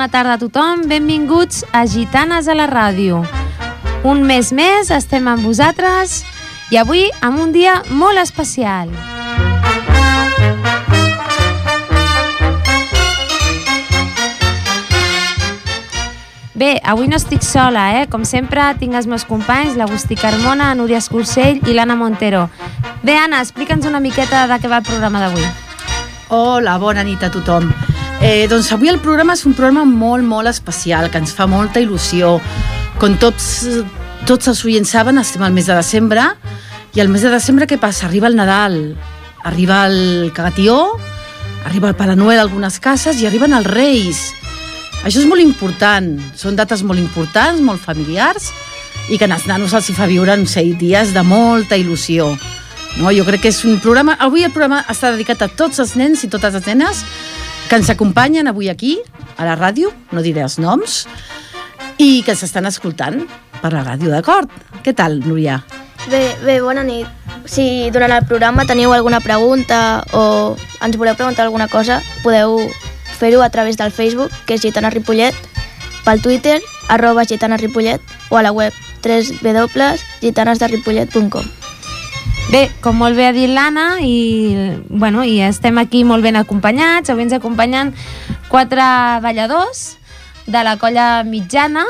Bona tarda a tothom. Benvinguts a Gitanes a la ràdio. Un mes més estem amb vosaltres i avui amb un dia molt especial. Bé, avui no estic sola, eh? Com sempre, tinc els meus companys, l'Agustí Carmona, Núria Escursell i l'Anna Montero. Bé, Anna, explica'ns una miqueta de què va el programa d'avui. Hola, bona nit a tothom. Eh, doncs avui el programa és un programa molt, molt especial, que ens fa molta il·lusió. Com tots, tots els oients saben, estem al mes de desembre, i al mes de desembre què passa? Arriba el Nadal, arriba el cagatió, arriba el Pare Noel a algunes cases i arriben els Reis. Això és molt important, són dates molt importants, molt familiars, i que als nanos els hi fa viure uns set dies de molta il·lusió. No, jo crec que és un programa... Avui el programa està dedicat a tots els nens i totes les nenes que ens acompanyen avui aquí, a la ràdio, no diré els noms, i que s'estan escoltant per la ràdio, d'acord? Què tal, Núria? Bé, bé, bona nit. Si durant el programa teniu alguna pregunta o ens voleu preguntar alguna cosa, podeu fer-ho a través del Facebook, que és Gitana Ripollet, pel Twitter, arroba Gitana Ripollet, o a la web www.gitanesderipollet.com. Bé, com molt bé ha dit l'Anna, i, bueno, i estem aquí molt ben acompanyats. Avui ens acompanyen quatre balladors de la colla mitjana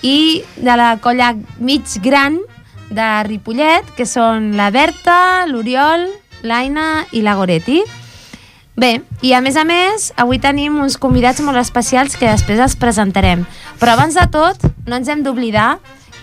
i de la colla mig gran de Ripollet, que són la Berta, l'Oriol, l'Aina i la Goretti. Bé, i a més a més, avui tenim uns convidats molt especials que després els presentarem. Però abans de tot, no ens hem d'oblidar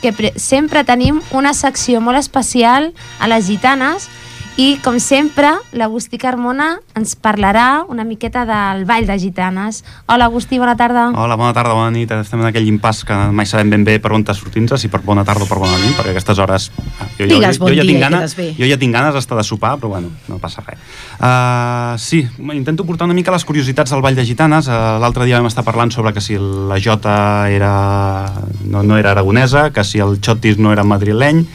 que sempre tenim una secció molt especial a les gitanes i, com sempre, l'Agustí Carmona ens parlarà una miqueta del Ball de Gitanes. Hola, Agustí, bona tarda. Hola, bona tarda, bona nit. Estem en aquell impàs que mai sabem ben bé per on sortir-nos, si per bona tarda o per bona nit, perquè aquestes hores... Jo, jo, Digues, bon jo, jo, ja tinc ganes, jo ja tinc ganes d'estar de sopar, però bueno, no passa res. Uh, sí, intento portar una mica les curiositats del Ball de Gitanes. Uh, L'altre dia vam estar parlant sobre que si la Jota era... No, no era aragonesa, que si el Xotis no era madrileny,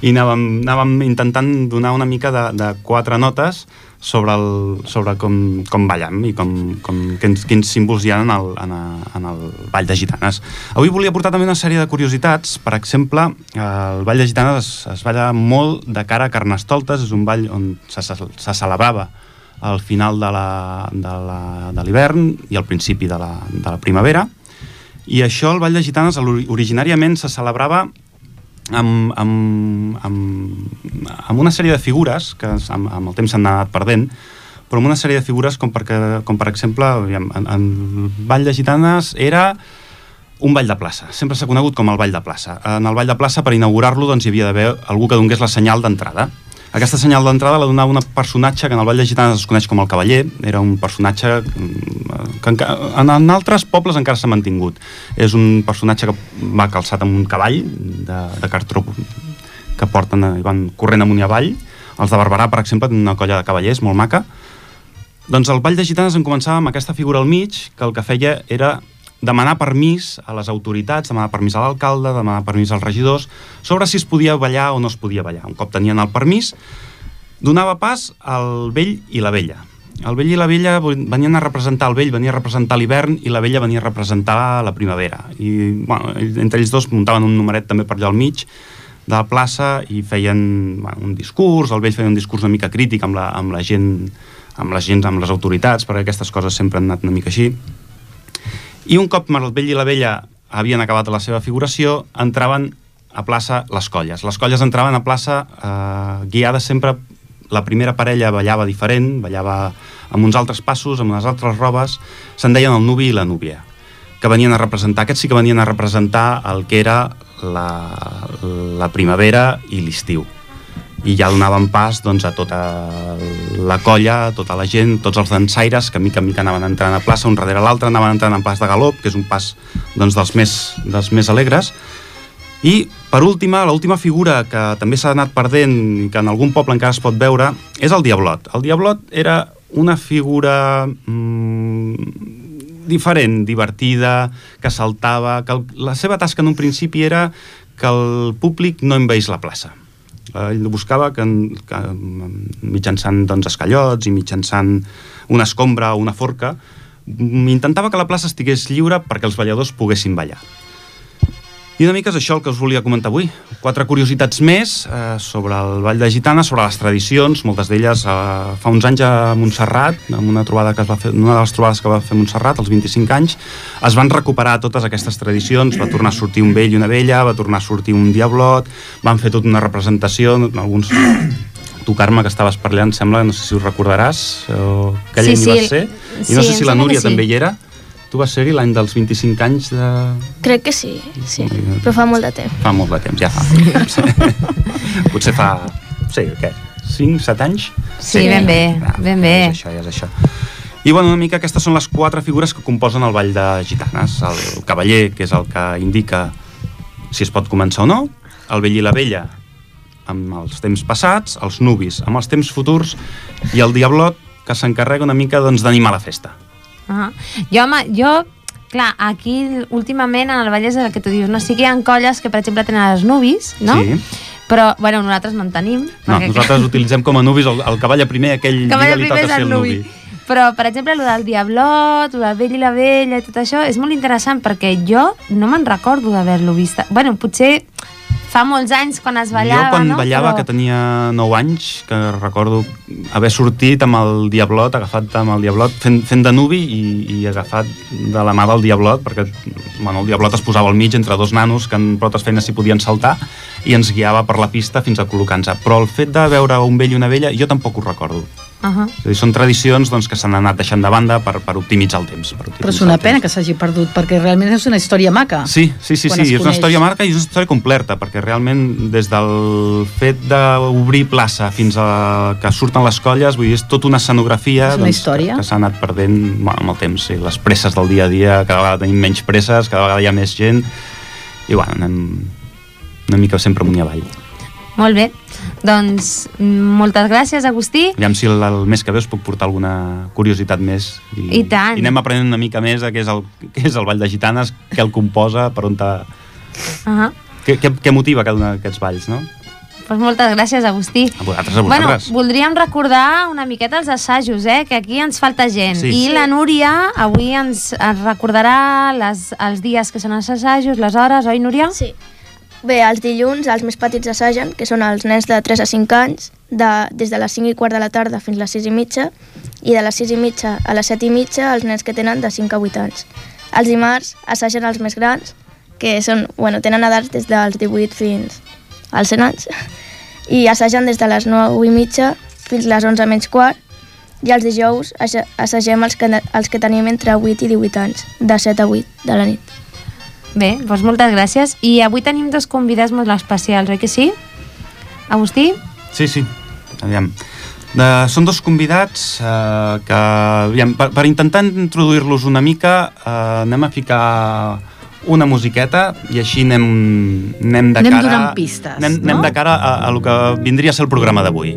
i anàvem, anàvem intentant donar una mica de, de quatre notes sobre, el, sobre com, com ballam i com, com, quins, quins símbols hi ha en el, en, a, en el Ball de Gitanes. Avui volia portar també una sèrie de curiositats. Per exemple, el Ball de Gitanes es, es balla molt de cara a Carnestoltes, és un ball on se, se, se celebrava al final de l'hivern i al principi de la, de la primavera. I això, el Ball de Gitanes, originàriament se celebrava amb, amb, amb, amb una sèrie de figures que amb, amb el temps s'han anat perdent però amb una sèrie de figures com, perquè, com per exemple en, en Ball de Gitanes era un ball de plaça, sempre s'ha conegut com el ball de plaça. En el ball de plaça, per inaugurar-lo, doncs, hi havia d'haver algú que donés la senyal d'entrada. Aquesta senyal d'entrada la donava un personatge que en el Vall de Gitanes es coneix com el Cavaller, era un personatge mm, que en, en altres pobles encara s'ha mantingut. És un personatge que va calçat amb un cavall de, de cartró que porten i van corrent amunt i avall. Els de Barberà, per exemple, tenen una colla de cavallers molt maca. Doncs el Vall de Gitanes en començava amb aquesta figura al mig, que el que feia era demanar permís a les autoritats, demanar permís a l'alcalde, demanar permís als regidors, sobre si es podia ballar o no es podia ballar. Un cop tenien el permís, donava pas al vell i la vella. El vell i la vella venien a representar, el vell venia a representar l'hivern i la vella venia a representar la primavera. I bueno, entre ells dos muntaven un numeret també per allà al mig de la plaça i feien bueno, un discurs, el vell feia un discurs una mica crític amb la, amb la gent amb les gent, amb les autoritats, perquè aquestes coses sempre han anat una mica així i un cop el vell i la vella havien acabat la seva figuració, entraven a plaça les colles. Les colles entraven a plaça eh, guiades sempre... La primera parella ballava diferent, ballava amb uns altres passos, amb unes altres robes, se'n deien el nuvi i la núvia, que venien a representar, aquests sí que venien a representar el que era la, la primavera i l'estiu i ja donaven pas doncs, a tota la colla, tota la gent, tots els dansaires que mica en mica anaven entrant a plaça un darrere l'altre, anaven entrant en pas de galop, que és un pas doncs, dels, més, dels més alegres. I, per última, l'última figura que també s'ha anat perdent i que en algun poble encara es pot veure és el Diablot. El Diablot era una figura mmm, diferent, divertida, que saltava, que el, la seva tasca en un principi era que el públic no envaís la plaça Eh, ell buscava que, que mitjançant doncs, escallots i mitjançant una escombra o una forca Intentava que la plaça estigués lliure perquè els balladors poguessin ballar. I una mica és això el que us volia comentar avui. Quatre curiositats més eh, sobre el Ball de Gitana, sobre les tradicions, moltes d'elles eh, fa uns anys a Montserrat, en una, trobada que es va fer, una de les trobades que va fer Montserrat, als 25 anys, es van recuperar totes aquestes tradicions, va tornar a sortir un vell i una vella, va tornar a sortir un diablot, van fer tota una representació, alguns tu, Carme, que estaves parlant, sembla, no sé si ho recordaràs, o que Sí, sí, vas ser, i no sí, sé si la Núria sí. també hi era, tu vas ser-hi l'any dels 25 anys de... Crec que sí, sí, però fa molt de temps. Fa molt de temps, ja fa temps. Potser fa, sí, què, 5, 7 anys? Sí, ben bé, ben bé. Ja és això, ja és això. I bueno, una mica aquestes són les quatre figures que composen el ball de gitanes. El cavaller, que és el que indica si es pot començar o no, el vell i la vella amb els temps passats, els nuvis amb els temps futurs i el diablot que s'encarrega una mica doncs, d'animar la festa. Uh -huh. Jo, home, jo, clar, aquí últimament en el Vallès és el que tu dius, no? Sí que hi ha colles que, per exemple, tenen els nuvis, no? Sí. Però, bueno, nosaltres no en tenim. No, perquè- nosaltres utilitzem com a nuvis el, el cavall primer, aquell que dia li primer toca és ser el nuvi. nuvi. Però, per exemple, el del Diablot, el del vell i la vella i tot això, és molt interessant perquè jo no me'n recordo d'haver-lo vist. Bueno, potser fa molts anys quan es ballava, jo quan no? ballava, Però- que tenia 9 anys, que recordo haver sortit amb el Diablot, agafat amb el Diablot, fent, fent de nuvi i, i agafat de la mà del Diablot, perquè bueno, el Diablot es posava al mig entre dos nanos que en protes feines s'hi podien saltar i ens guiava per la pista fins a col·locar-nos. Però el fet de veure un vell i una vella, jo tampoc ho recordo. Uh -huh. És dir, són tradicions doncs, que s'han anat deixant de banda per, per optimitzar el temps. Per optimitzar Però és una pena temps. que s'hagi perdut, perquè realment és una història maca. Sí, sí, sí, sí. es és una història marca i és una història completa, perquè realment des del fet d'obrir plaça fins a que surten les colles, vull dir, és tota una escenografia És una història. que, que s'ha anat perdent bueno, amb el temps, sí, les presses del dia a dia, cada vegada tenim menys presses, cada vegada hi ha més gent, i bueno, anem una mica sempre amunt i avall. Molt bé. Doncs mm, moltes gràcies, Agustí. Aviam si el, el mes que ve us puc portar alguna curiositat més. I tant. I anem aprenent una mica més de què és el, què és el Ball de Gitanes, què el composa, per on te... Uh -huh. què, què, què motiva cada un d'aquests balls, no? Pues moltes gràcies, Agustí. A vosaltres, a vosaltres. Bueno, voldríem recordar una miqueta els assajos, eh? que aquí ens falta gent. Sí. I la Núria avui ens, ens recordarà les, els dies que són els assajos, les hores, oi, Núria? Sí. Bé, els dilluns els més petits assagen, que són els nens de 3 a 5 anys, de, des de les 5 i quart de la tarda fins a les 6 i mitja, i de les 6 i mitja a les 7 i mitja els nens que tenen de 5 a 8 anys. Els dimarts assagen els més grans, que són, bueno, tenen edats des dels 18 fins als 100 anys, i assagen des de les 9 i mitja fins a les 11 menys quart, i els dijous assa- assagem els que, els que tenim entre 8 i 18 anys, de 7 a 8 de la nit. Bé, doncs moltes gràcies. I avui tenim dos convidats molt especials, oi que sí? Agustí? Sí, sí. Aviam. De, són dos convidats eh, que, aviam, per, per intentar introduir-los una mica, eh, anem a ficar una musiqueta i així anem, anem de Anem cara... donant pistes, anem, no? anem de cara a, a lo que vindria a ser el programa d'avui.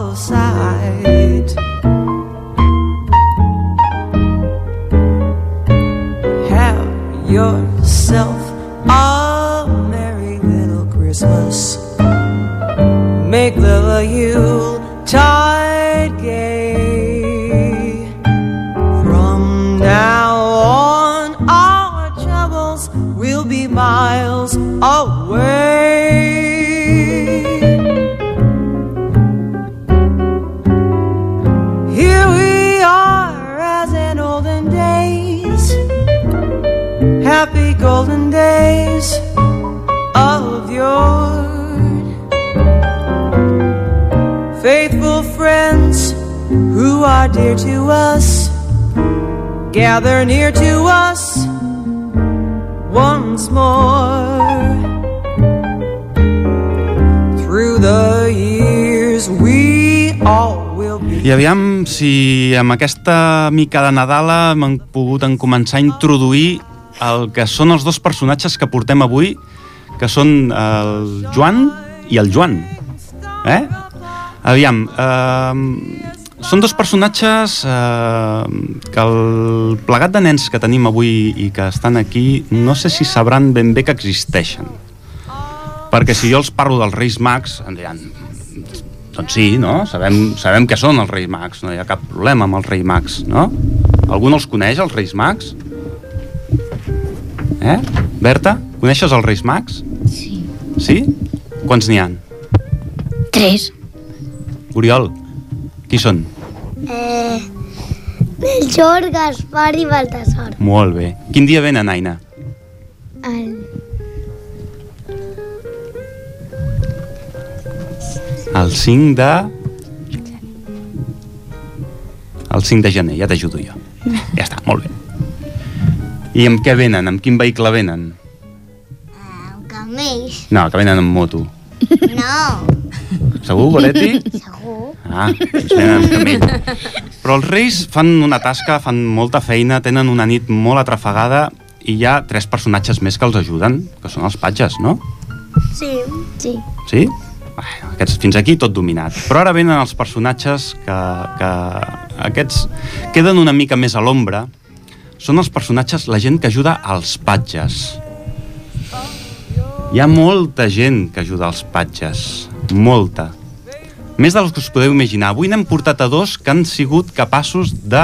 gather near to us once more. Through the years, we all will be. I aviam si amb aquesta mica de Nadala hem pogut en començar a introduir el que són els dos personatges que portem avui, que són el Joan i el Joan. Eh? Aviam, eh, són dos personatges eh, que el plegat de nens que tenim avui i que estan aquí no sé si sabran ben bé que existeixen. Perquè si jo els parlo dels Reis Mags, em diran, doncs sí, no? Sabem, sabem què són els Reis Mags, no hi ha cap problema amb els Reis Mags, no? Algú no els coneix, els Reis Mags? Eh? Berta, coneixes els Reis Mags? Sí. Sí? Quants n'hi han? Tres. Oriol, qui són? Eh, Melchor, Gaspar i Baltasar. Molt bé. Quin dia venen, Aina? El... El 5 de... El 5 de gener, ja t'ajudo jo. Ja està, molt bé. I amb què venen? Amb quin vehicle venen? Amb camells. No, que venen amb moto. No. Segur, Goretti? Segur. Ah, doncs camell. Però els Reis fan una tasca, fan molta feina, tenen una nit molt atrafegada i hi ha tres personatges més que els ajuden, que són els patges, no? Sí. Sí. Sí? Bueno, aquests, fins aquí tot dominat. Però ara venen els personatges que, que aquests queden una mica més a l'ombra. Són els personatges, la gent que ajuda als patges. Hi ha molta gent que ajuda als patges. Molta. Més dels que us podeu imaginar. Avui n'hem portat a dos que han sigut capaços de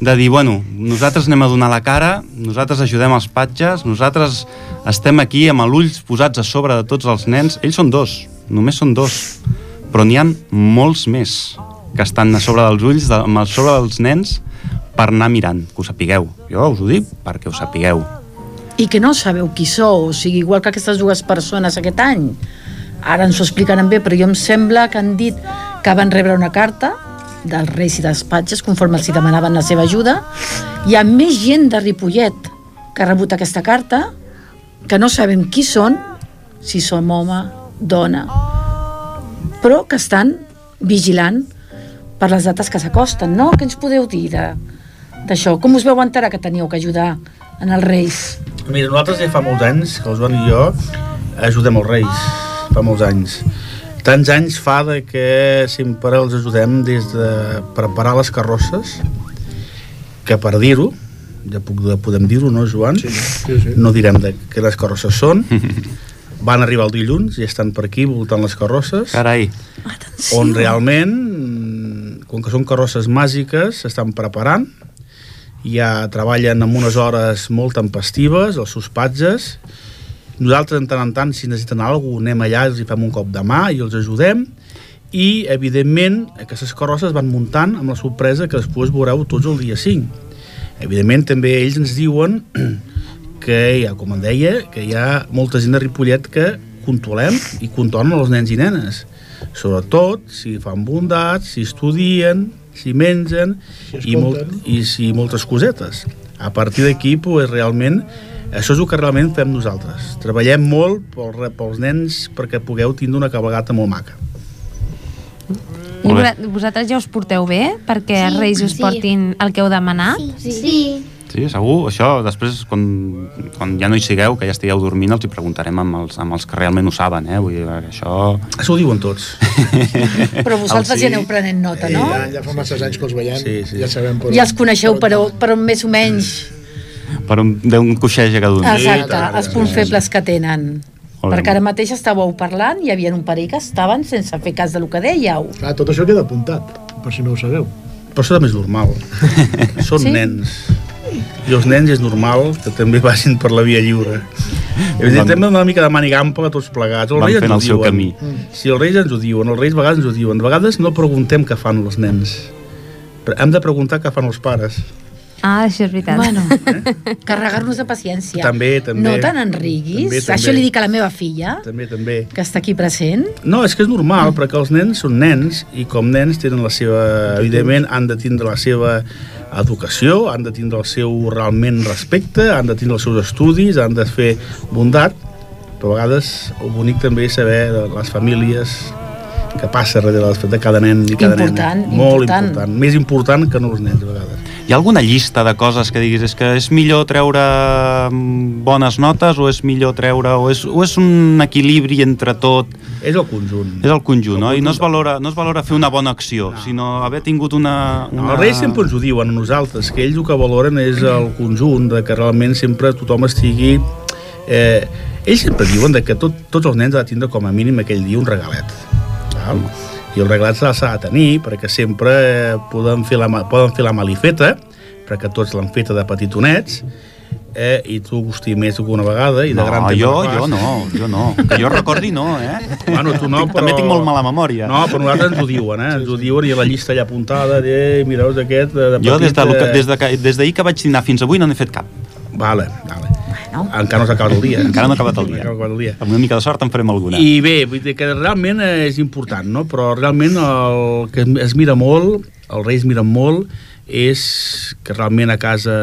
de dir, bueno, nosaltres anem a donar la cara, nosaltres ajudem els patges, nosaltres estem aquí amb l'ulls posats a sobre de tots els nens. Ells són dos, només són dos, però n'hi han molts més que estan a sobre dels ulls, de, a sobre dels nens, per anar mirant, que ho sapigueu. Jo us ho dic perquè ho sapigueu. I que no sabeu qui sou, o sigui, igual que aquestes dues persones aquest any. Ara ens ho explicaran bé, però jo em sembla que han dit que van rebre una carta dels reis i dels patges conforme els demanaven la seva ajuda. Hi ha més gent de Ripollet que ha rebut aquesta carta que no sabem qui són, si som home, dona, però que estan vigilant per les dates que s'acosten, no? Què ens podeu dir d'això? Com us veu enterar que teníeu que ajudar en els reis? Mira, nosaltres ja fa molts anys que el Joan i jo ajudem els reis, fa molts anys. Tants anys fa de que sempre els ajudem des de preparar les carrosses, que per dir-ho, ja puc, podem dir-ho, no, Joan? Sí, sí, sí. No direm de què les carrosses són. Van arribar el dilluns i estan per aquí voltant les carrosses Carai, on realment, com que són carrosses màgiques, s'estan preparant, ja treballen amb unes hores molt tempestives, els seus patges, nosaltres de tant en tant, si necessiten alguna cosa, anem allà, els hi fem un cop de mà i els ajudem, i evidentment aquestes carrosses van muntant amb la sorpresa que després veureu tots el dia 5. Evidentment també ells ens diuen que ha, com em deia, que hi ha molta gent de Ripollet que controlem i controlen els nens i nenes. Sobretot si fan bondats, si estudien, si mengen Si i, molt, i si moltes cosetes. A partir d'aquí, pues, realment, això és el que realment fem nosaltres. Treballem molt pel, pels nens perquè pugueu tindre una cabalgata molt maca. I vosaltres ja us porteu bé perquè els Reis us sí. portin el que heu demanat? Sí. sí. sí, segur. Això després, quan, quan ja no hi sigueu, que ja estigueu dormint, els hi preguntarem amb els, amb els que realment ho saben, eh? Vull dir, això... Això ho diuen tots. Però vosaltres sí. ja aneu prenent nota, no? Ja, ja fa masses anys que els veiem, Sí, sí. ja sabem per Ja els coneixeu, per on però, però més o menys... Per un, d'un coixeig a cada un. Exacte, tant, els punts febles que tenen. Molt. Perquè ara mateix estàveu parlant i hi havia un parell que estaven sense fer cas del que dèieu. Clar, tot això queda apuntat, per si no ho sabeu. Però això també és normal. Són Sí? nens. I els nens és normal que també vagin per la via lliure. Evidentment, també una mica de manigampa a tots plegats. Els Van reis fent ens el ho diuen. camí. Si els reis ens ho diuen, els reis a vegades ens ho diuen. A vegades no preguntem què fan els nens. Però hem de preguntar què fan els pares. Ah, això és veritat. Bueno, carregar-nos de paciència. També, també. No te n'enriguis. També, també. Això li dic a la meva filla, També, també. que està aquí present. No, és que és normal, perquè els nens són nens i com nens tenen la seva... Evidentment, han de tindre la seva educació, han de tindre el seu realment respecte, han de tindre els seus estudis, han de fer bondat, però a vegades el bonic també és saber de les famílies que passa darrere de cada nen i cada Important, nena. Molt important. important. Més important que no els nens, a vegades. Hi ha alguna llista de coses que diguis és que és millor treure mm, bones notes o és millor treure o és, o és un equilibri entre tot És el conjunt. és el conjunt, no? El I no es, conjunt. valora, no es valora fer una bona acció, no. sinó haver tingut una... una... No. Els reis sempre ens ho diuen a nosaltres, que ells el que valoren és el conjunt, de que realment sempre tothom estigui... Eh, ells sempre diuen de que tot, tots els nens han de tindre com a mínim aquell dia un regalet. Val? I el regalet s'ha s'ha de tenir perquè sempre poden, fer la, poden fer la malifeta, perquè tots l'han feta de petitonets, eh, i tu, Agustí, més alguna vegada, i de No, gran temps jo, jo no, jo no. Que jo recordi no, eh? Bueno, tu no, però... També tinc molt mala memòria. No, però nosaltres ens ho diuen, eh? Ens ho diuen i la llista allà apuntada, de, mireu aquest... De, de Jo des petit, de, des de, que- des d'ahir que vaig dinar fins avui no n'he fet cap. Vale, vale. Bueno. Encara no s'ha acabat el dia. Encara no ha acabat el dia. No acabat el dia. Amb una mica de sort en farem alguna. I bé, vull dir que realment és important, no? Però realment el que es mira molt, els reis miren molt, és que realment a casa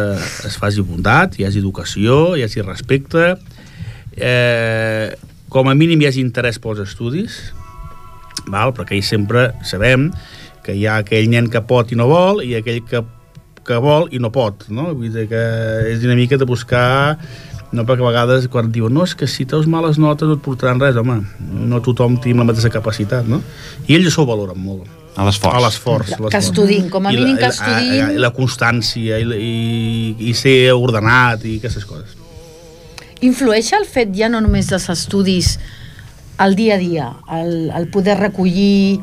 es faci bondat, hi hagi educació, hi hagi respecte, eh, com a mínim hi hagi interès pels estudis, val? perquè ells sempre sabem que hi ha aquell nen que pot i no vol i aquell que, que vol i no pot, no? Vull dir que és una mica de buscar no perquè a vegades quan et diuen no, és que si teus males notes no et portaran res, home, no tothom té la mateixa capacitat, no? I ells això ho valoren molt. A l'esforç. A l'esforç. Que estudin, com a I la- mínim que la- estudin. I la constància i, la- i, i ser ordenat i aquestes coses. Influeix el fet ja no només dels estudis al dia a dia, el, el poder recollir,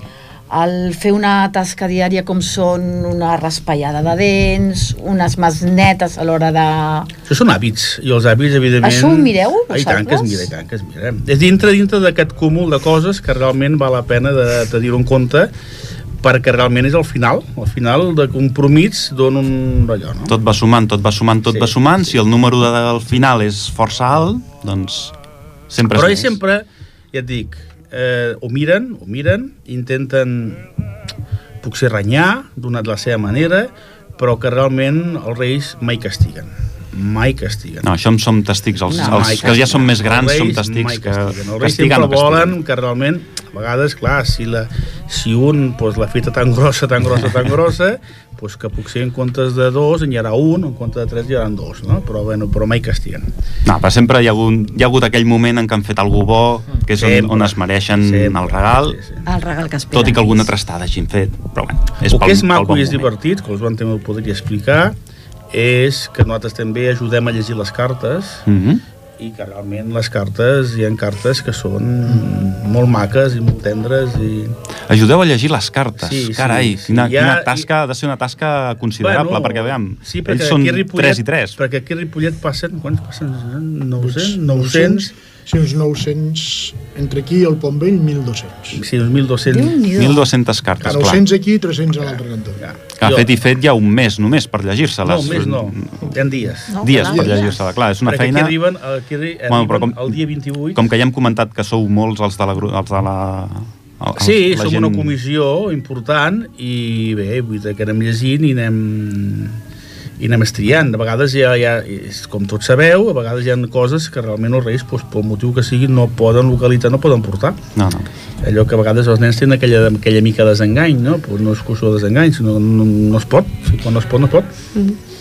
el fer una tasca diària com són una raspallada de dents, unes mans netes a l'hora de... Això són hàbits, i els hàbits, evidentment... Això ho mireu, Ah, I tant que es vosaltres? mira, i tant que es mira. És dintre, dintre d'aquest cúmul de coses que realment val la pena de, de dir-ho en compte, perquè realment és el final, el final de compromís dona un allò, no? Tot va sumant, tot va sumant, tot Sí, va sumant. sí. Si el número de, del final és força alt, doncs sempre Però és més. sempre, ja et dic, eh, ho miren, ho miren, intenten potser renyar, d'una de la seva manera, però que realment els reis mai castiguen. Mai castiguen. No, això en som testics. Els, No, els que ja són més grans som testics que castiguen. Els reis castiguen sempre o castiguen. volen que realment, a vegades, clar, si, la, si un pues, l'ha feta tan grossa, tan grossa, tan grossa, pues, que potser en comptes de dos n'hi haurà un, en comptes de tres hi haurà dos, no? Però, bueno, però mai castiguen. No, però sempre hi ha, hagut, hi ha hagut aquell moment en què han fet algú bo, que és on, Sempre. on es mereixen Sempre. el regal, Sí, sí. El regal que esperen. tot i que alguna trastada hagin fet. Però bueno, és el pel, que és pel maco bon i és moment. divertit, que el Joan també ho podria explicar, és que nosaltres també ajudem a llegir les cartes Mhm. i que realment les cartes, hi ha cartes que són molt maques i molt tendres i... Ajudeu a llegir les cartes. Sí, sí, Carai, sí. quina, Hi ha- quina tasca, ha de ser una tasca considerable, perquè veiem, sí, perquè ells són Ripollet, 3 i 3. Perquè aquí a Ripollet passen, quants passen? 900? 900? Sí, uns 900... Entre aquí i el Pont Vell, 1.200. Sí, uns 1.200. Déu-n'hi-do. 1.200 cartes, clar. 900 aquí i 300 a l'altre cantó. Ja. Que ha Jo- fet i fet ja un mes només per No, llegir-se-les. un mes no, hi ha dies. No, Dies clar, per llegir-se-la. Clar, és una perquè feina... aquí arriben, aquí arri- arriben Bueno, com- el dia 28 Com que ja hem comentat que sou molts els de la... Els de la els, Sí, la som gent- una comissió important i bé, vull dir que anem llegint i anem i anem estriant. A vegades ja, ja com tots sabeu, a vegades hi ha coses que realment els reis, doncs, pel motiu que sigui, no poden localitzar, no poden portar. No, no. Allò que a vegades els nens tenen aquella, aquella mica de desengany, no? Pues no és qüestió de desengany, sinó que no, no es pot. Quan no es pot, no es pot.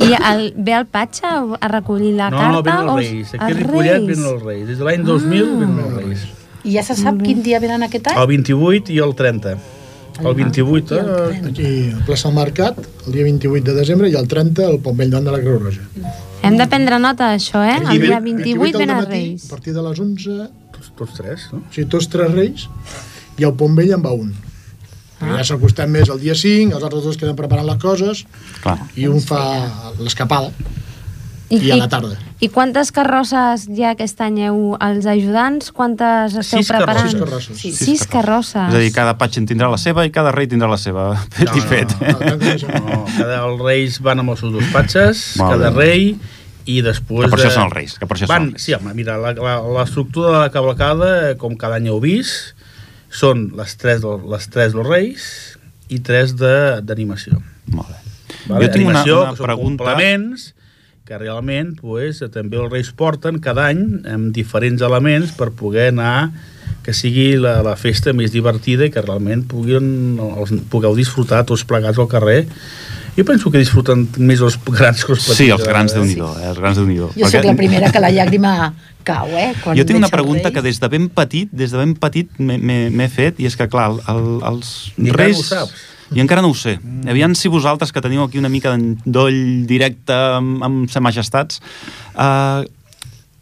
I el, ve el Patxa a recollir la no, carta? venen o els és- reis. Aquí a els Ripollet Reis? venen els reis. Des de l'any 2000 venen els reis. I ja se sap quin dia venen aquest any? El 28 i el 30. El 28, I el eh, 30. Aquí, a plaça del Mercat, el dia 28 de desembre, i el 30, el Pont Vell de la Creu Roja. Hem de prendre nota d'això, eh? El dia 28 al ven els dematí, Reis. A partir de les 11, tots, tots tres, no? o sigui, tots tres reis, i el Pont Vell en va un. Ah. Ja s'acostem més el dia 5, els altres dos queden preparant les coses, Clar. i un fa l'escapada, i a la tarda. I quantes carrosses ha aquest any heu els ajudants? Quantes esteu Sis preparant? carrosses. Sis carrosses. Sis, Sis carrosses. És a dir, cada patx en tindrà la seva i cada rei tindrà la seva. Fet i fet. No, no, no, No, cada, els reis van amb els seus despatxes, Molt cada bé. rei, i després... Que per això de- són els reis, que per això són van, els reis. Sí, home, mira, la- la- l'estructura de la cavalcada, com cada any heu vist, són les tres, les tres dels reis i tres de- d'animació. Molt bé. Vale? Jo tinc una, Animació, una són pregunta... complements que realment pues, també els reis porten cada any amb diferents elements per poder anar que sigui la, la festa més divertida i que realment puguin, els, pugueu disfrutar tots plegats al carrer Jo penso que disfruten més els grans que els petits. Sí, els grans de nhi eh? els grans de nhi Jo sóc la primera que la llàgrima cau, eh? Quan Jo tinc una pregunta que des de ben petit, des de ben petit m'he- fet, i és que, clar, el, el, els Ni encara reis... no ho saps. I encara no ho sé. Aviam si vosaltres, que teniu aquí una mica d'endoll directe amb, amb sa majestats, uh,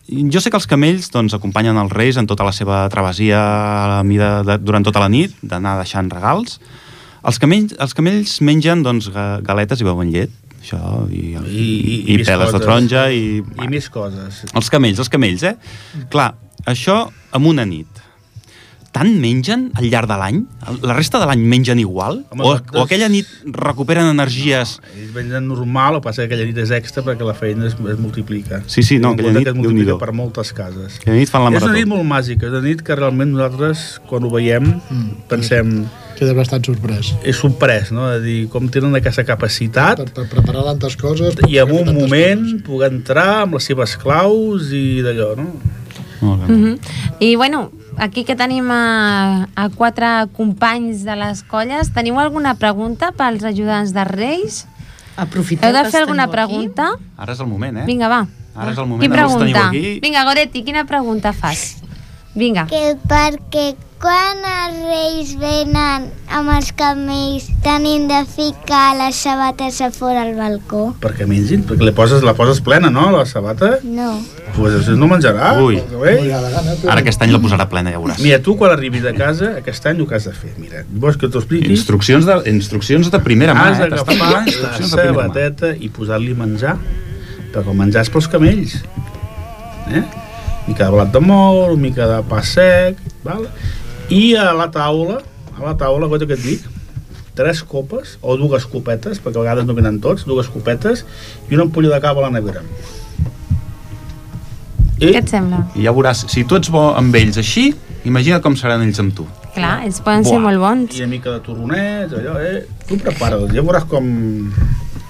jo sé que els camells doncs, acompanyen els reis en tota la seva travessia a la mida de, durant tota la nit, d'anar deixant regals. Els camells, els camells mengen doncs, ga- galetes i beuen llet, això, i, i, i, i més peles de coses. taronja, i, I més coses. els camells, els camells, eh? Clar, això amb una nit. Tant mengen al llarg de l'any? La resta de l'any mengen igual? Home, o, nosaltres- o aquella nit recuperen energies... Ells mengen normal, que passa que aquella nit és extra perquè la feina es, es multiplica. Sí, sí, no, aquella nit, multiplica Déu-n'hi-do. per moltes cases. Aquella nit fan la és marató. una nit molt màgica, és una nit que realment nosaltres, quan ho veiem, Mm. pensem, Queda bastant sorprès. és sorprès, no? De dir, com tenen aquesta capacitat Per, per preparar tantes coses... i en un moment coses. poder entrar amb les seves claus i d'allò, no? Molt bé. Mm -hmm. I bueno, aquí que tenim a, a quatre companys de les colles, teniu alguna pregunta pels ajudants de Reis? Aprofiteu Heu de fer alguna teniu aquí. pregunta? Ara és el moment, eh? Vinga, va. Ara és el moment, Qui ara els teniu pregunta? aquí. Vinga, Goretti, quina pregunta fas? Vinga. Que perquè quan els reis venen amb els camells tenim de ficar les sabates a fora al balcó? Perquè mengin, perquè li poses, la poses plena, no, la sabata? No. Pues això no menjarà. Ui. però... Ara aquest any la posarà plena, ja veuràs. Mira, tu quan arribis a casa, aquest any el que has de fer, mira, vols que t'ho expliqui? Instruccions de, instruccions de primera mà, Has eh? D'agafar la sabateta i posar-li menjar, perquè el menjar és pels camells. Eh? mica de blat de mol, mica de pa sec, val? I a la taula, a la taula, cosa que et dic, tres copes o dues copetes, perquè a vegades no venen tots, dues copetes i una ampolla de cava a la nevera. I Què et sembla? I ja veuràs, si tu ets bo amb ells així, imagina't com seran ells amb tu. Clar, ells poden ser Buah. molt bons. i una mica de torronets, allò, eh? Tu prepara'ls, ja veuràs com...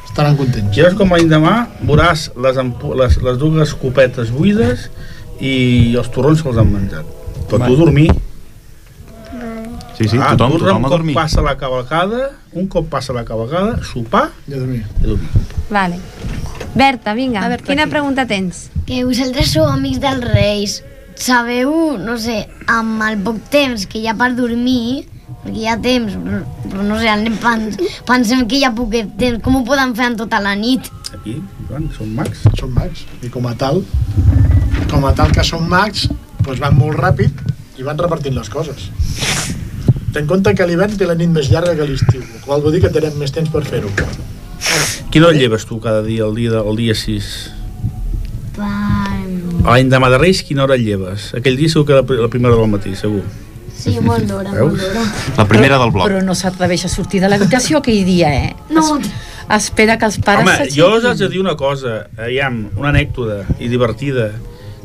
Estaran contents. Ja veuràs com l'endemà veuràs les, les, les dues copetes buides i els torrons que els han menjat. Però tu dormir. Sí, sí, Ah, tothom, tu tothom un a cop passa la cavalcada, un cop passa la cavalcada, sopar I a dormir. i dormir. Vale. Berta, vinga, A veure, quina aquí. pregunta tens? Que vosaltres sou amics dels reis. Sabeu, no sé, amb el poc temps que hi ha per dormir, perquè hi ha temps, però, però no sé, anem pens, pensem que hi ha poquet temps, com ho poden fer en tota la nit? Aquí, Joan, són mags. Són mags. I com a tal, com a tal que són mags, doncs van molt ràpid i van repartint les coses. Ten en compte que l'hivern té la nit més llarga que l'estiu, el qual vol dir que tenen més temps per fer-ho. Quina hora lleves tu cada dia, el dia, de- el dia 6? Per... L'endemà de Reis, quina hora et lleves? Aquell dia segur que la, la primera del matí, segur. Sí, molt d'hora, molt d'hora. La primera del bloc. Però no s'atreveix a sortir de l'habitació aquell dia, eh? No. Es, espera que els pares Home, s'aixequin. jo us haig de dir una cosa, aviam, una anècdota i divertida.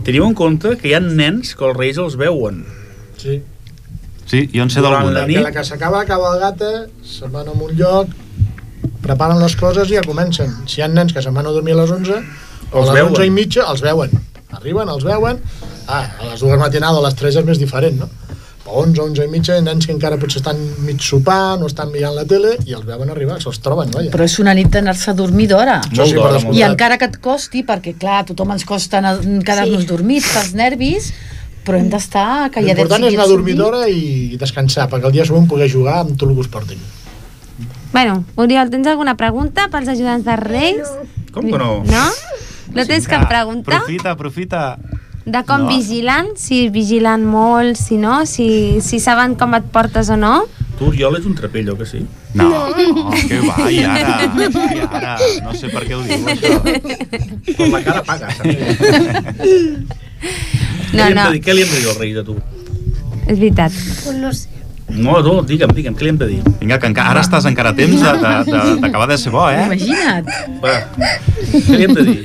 Teniu en compte que hi ha nens que els reis els veuen. Sí. Sí, jo en sé Durant d'alguna. la Que nit. la que s'acaba la cabalgata, se'n van a un lloc, preparen les coses i ja comencen. Si hi ha nens que se'n van a dormir a les 11, o Els a les veuen. 11 i mitja, els veuen. Arriben, els veuen. Ah, a les dues matinades, a les 3 és més diferent, no? Però 11, 11 i mitja, nens que encara potser estan mig sopant o estan mirant la tele i els veuen arribar, se'ls troben, vaja. Però és una nit d'anar-se a dormir d'hora. Això sí. I encara que et costi, perquè clar, a tothom ens costa anar- quedar-nos Sí. dormits pels nervis, però hem d'estar calladets. L'important és anar a dormir d'hora i descansar, perquè el dia següent poder jugar amb tot el que us portin. Bueno, Oriol, tens alguna pregunta pels ajudants de Reis? Com que no? No? No tens cap pregunta? Aprofita, aprofita. De com No. vigilen? Si vigilen molt, si no? Si, si saben com et portes o no? Tu, Oriol, és un trapello, que sí? No, no, que va, i ara, i ara, no sé per què ho diu, això. Quan la cara paga, saps? No, no, dir, què li hem de dir al rei de tu? és veritat. No sé. No, no, digue'm, digue'm, què li hem de dir? Vinga, que encara, ara estàs encara a temps de- de- de- d'acabar de, de ser bo, eh? Imagina't. Va, què li hem de dir?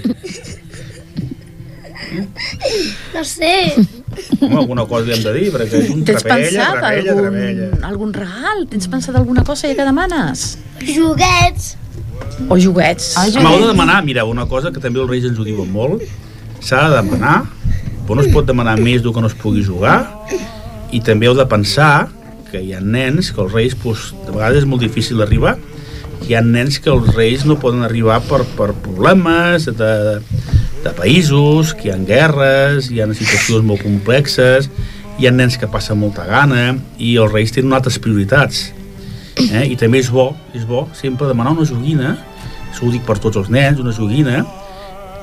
No sé. Home, alguna cosa li hem de dir, perquè és un Tens trapella, pensat trapella, trapella. algun, algun regal? Tens pensat alguna cosa ja que demanes? Joguets. O joguets? Ah, Home, heu de demanar, mira, una cosa que també els reis ens ho diuen molt, s'ha de demanar, però no es pot demanar més del que no es pugui jugar, i també heu de pensar que hi ha nens que els reis, doncs, de vegades és molt difícil arribar, hi ha nens que els reis no poden arribar per, per problemes de, de països, que hi ha guerres, hi ha situacions molt complexes, hi ha nens que passen molta gana i els reis tenen altres prioritats. Eh? I també és bo, és bo sempre demanar una joguina, això ho dic per tots els nens, una joguina,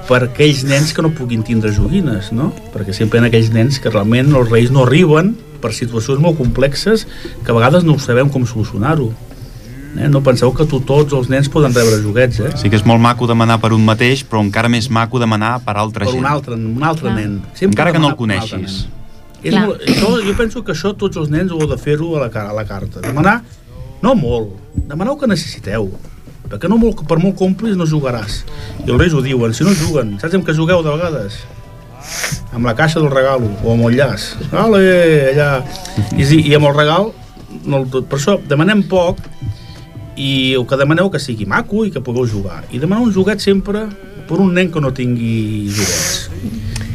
per aquells nens que no puguin tindre joguines, no? Perquè sempre hi ha aquells nens que realment els reis no arriben per situacions molt complexes que a vegades no ho sabem com solucionar-ho. Eh? No penseu que tu, tots els nens poden rebre joguets, eh? Sí que és molt maco demanar per un mateix, però encara més maco demanar per altra per gent. un altre, un altre Clar. nen. Sempre Encara que no el per coneixis. És Clar. molt, això, jo penso que això tots els nens ho heu de fer-ho a, la, a la carta. Demanar, no molt, demaneu que necessiteu. Perquè no molt, per molt complis no jugaràs. I els reis ho diuen, si no juguen, saps amb què jugueu de vegades? Amb la caixa del regalo o amb el llaç. Ale, allà. I, i amb el regal, no, el- per això demanem poc i el que demaneu que sigui maco i que pugueu jugar. I demanar un joguet sempre per un nen que no tingui joguets.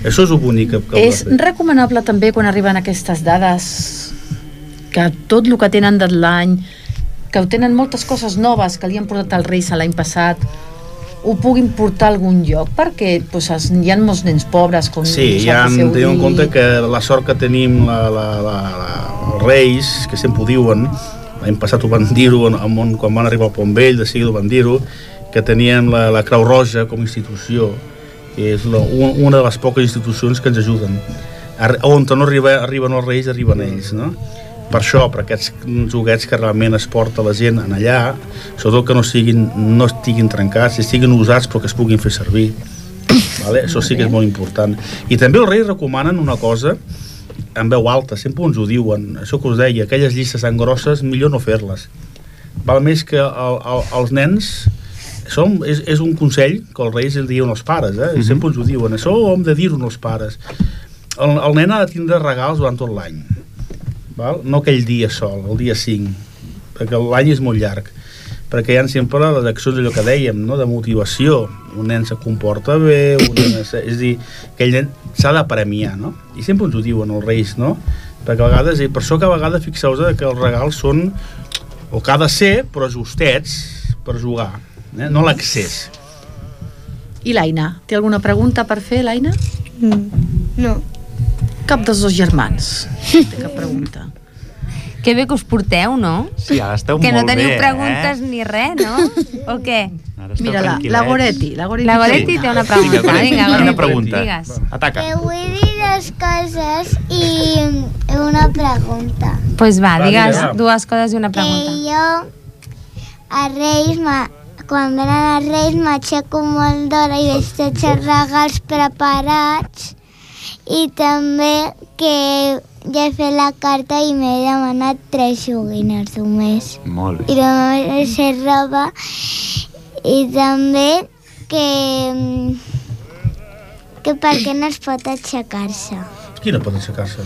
Això és el bonic que, que És recomanable també quan arriben aquestes dades que tot el que tenen de l'any, que tenen moltes coses noves que li han portat als Reis a l'any passat, ho puguin portar a algun lloc perquè pues, es- hi ha molts nens pobres com Sí, ja nosaltres heu teniu en compte que la sort que tenim la, la, la, la, els Reis, que sempre ho diuen, l'any passat ho van dir-ho quan van arribar al Pont Vell, de seguida ho van dir-ho, que teníem la, la Creu Roja com a institució, que és la, un, una de les poques institucions que ens ajuden. On no arriba, arriben els Reis, arriben ells, no? Per això, per aquests joguets que realment es porta la gent en allà, sobretot que no, siguin, no estiguin trencats, si estiguin usats però que es puguin fer servir. Vale? Això sí que és molt important. I també els reis recomanen una cosa en veu alta, sempre ens ho diuen, això que us deia, aquelles llistes tan grosses, millor no fer-les. Val més que el, el, els nens som, és, és un consell que els reis el diuen als pares, eh? Mhm. sempre ens ho diuen, això ho hem de dir-ho als pares. El, el nen ha de tindre regals durant tot l'any, val? no aquell dia sol, el dia 5, perquè l'any és molt llarg perquè hi ha sempre les accions allò que dèiem, no? de motivació. Un nen se comporta bé, un nen se... és a dir, aquell nen s'ha de premiar, no? I sempre ens ho diuen els reis, no? Perquè a vegades, i per això que a vegades fixeu-vos que els regals són, o que ha de ser, però justets per jugar, eh? no l'accés. I l'Aina? Té alguna pregunta per fer, l'Aina? No. Cap dels dos germans té cap pregunta. Que bé que us porteu, no? Sí, ara esteu que no molt teniu bé, preguntes eh? ni res, no? O què? Mira, la, la Goretti. La Goretti, La Goretti té una pregunta. Vinga, Goretti, Vinga, una Goretti, pregunta. digues. Ataca. Que vull dir dues coses i una pregunta. Pues va, digues va. dues coses i una Que pregunta. jo a Reis, ma- quan venen els Reis, m'aixeco molt d'hora i veig tots els regals preparats i també que ja he fet la carta i m'he demanat tres joguines només. Molt I bé. només sé roba i també que que per què no es pot aixecar-se? Quina pot aixecar-se?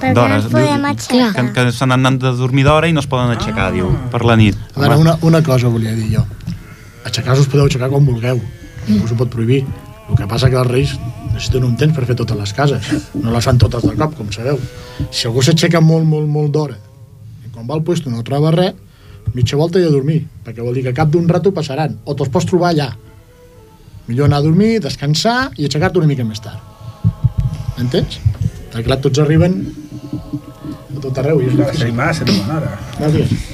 Per què no ens podem que, aixecar? que se n'han anat de dormir d'hora i no es poden aixecar, diu, per la nit. A veure, una, una cosa volia dir jo. Aixecar-vos us podeu aixecar quan vulgueu. Ningú us ho pot prohibir. El que passa que els reis necessiten un temps per fer totes les cases. No les fan totes de cop, com sabeu. Si algú s'aixeca molt, molt, molt d'hora i quan va al puesto no troba res, mitja volta i a dormir, perquè vol dir que cap d'un rato passaran, o te'ls pots trobar allà. Millor anar a dormir, descansar i aixecar-te una mica més tard. Entens? Perquè clar, tots arriben a tot arreu i és seria massa, ara. No, digues.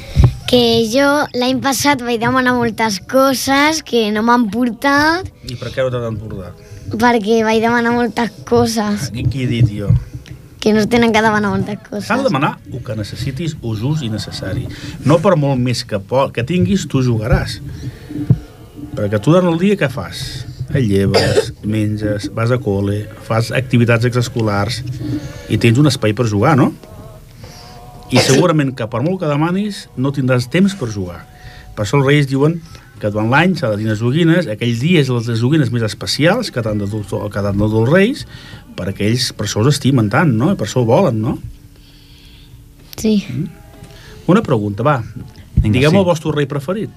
Que jo l'any passat vaig demanar moltes coses que no m'han portat I per què no t'han portat? Perquè vaig demanar moltes coses Qui, qui he dit jo? que no es tenen que demanar moltes S'ha de coses. demanar el que necessitis just i necessari. No per molt més que, po que tinguis, tu jugaràs. Perquè tu durant el dia què fas? Et lleves, menges, vas a col·le, fas activitats extraescolars i tens un espai per jugar, no? I segurament que per molt que demanis no tindràs temps per jugar. Per això els reis diuen que durant l'any s'ha de tenir les joguines, aquells dies les joguines més especials que t'han de que t'han de dur els reis, perquè ells per això els estimen tant, no? I per això ho volen, no? Sí. Una pregunta, va. Vinga, Diguem sí. el vostre rei preferit.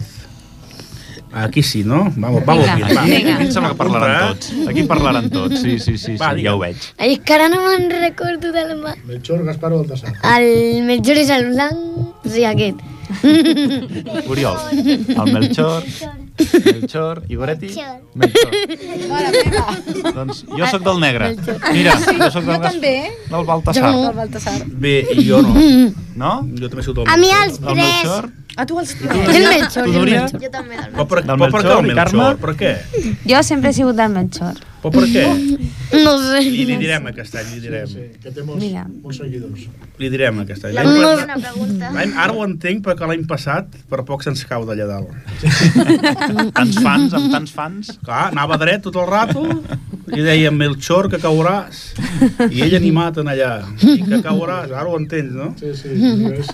Aquí sí, no? Vamos, vamos Vinga, bien, va. Aquí, Vinga. aquí em sembla que parlaran tots. Aquí parlaran tots, sí, sí, sí, Va, sí ja ho veig. Ai, és que ara no me'n recordo del... ma- Melchor, Gaspar o Baltasar? El Melchor és el blanc, o sigui, aquest. Oriol. El Melchor. Melchor. I Goretti? Melchor. Doncs jo sóc del negre. Mira, jo sóc del, també. del Baltasar. El Baltasar. Bé, i jo no. No? Jo també soc del A mi Melchor. els Del Melchor? A tu els El Melchor. Tu, Núria? Jo també del Però per, Del Melchor Carme? Melchor? Per què? Jo sempre he sigut del Melchor. Però per què? No sé. I li direm aquest any, li direm. Sí, que té molts, Mira. molts seguidors. Li direm aquest any. La L'any pas- una pregunta. Ara ho entenc perquè l'any passat per poc se'ns cau d'allà dalt. Tants fans, amb tants fans. Clar, anava dret tot el rato i deia Melchor que cauràs i ell animat en allà i que cauràs, ara ho entens, no? Sí, sí, sí. és-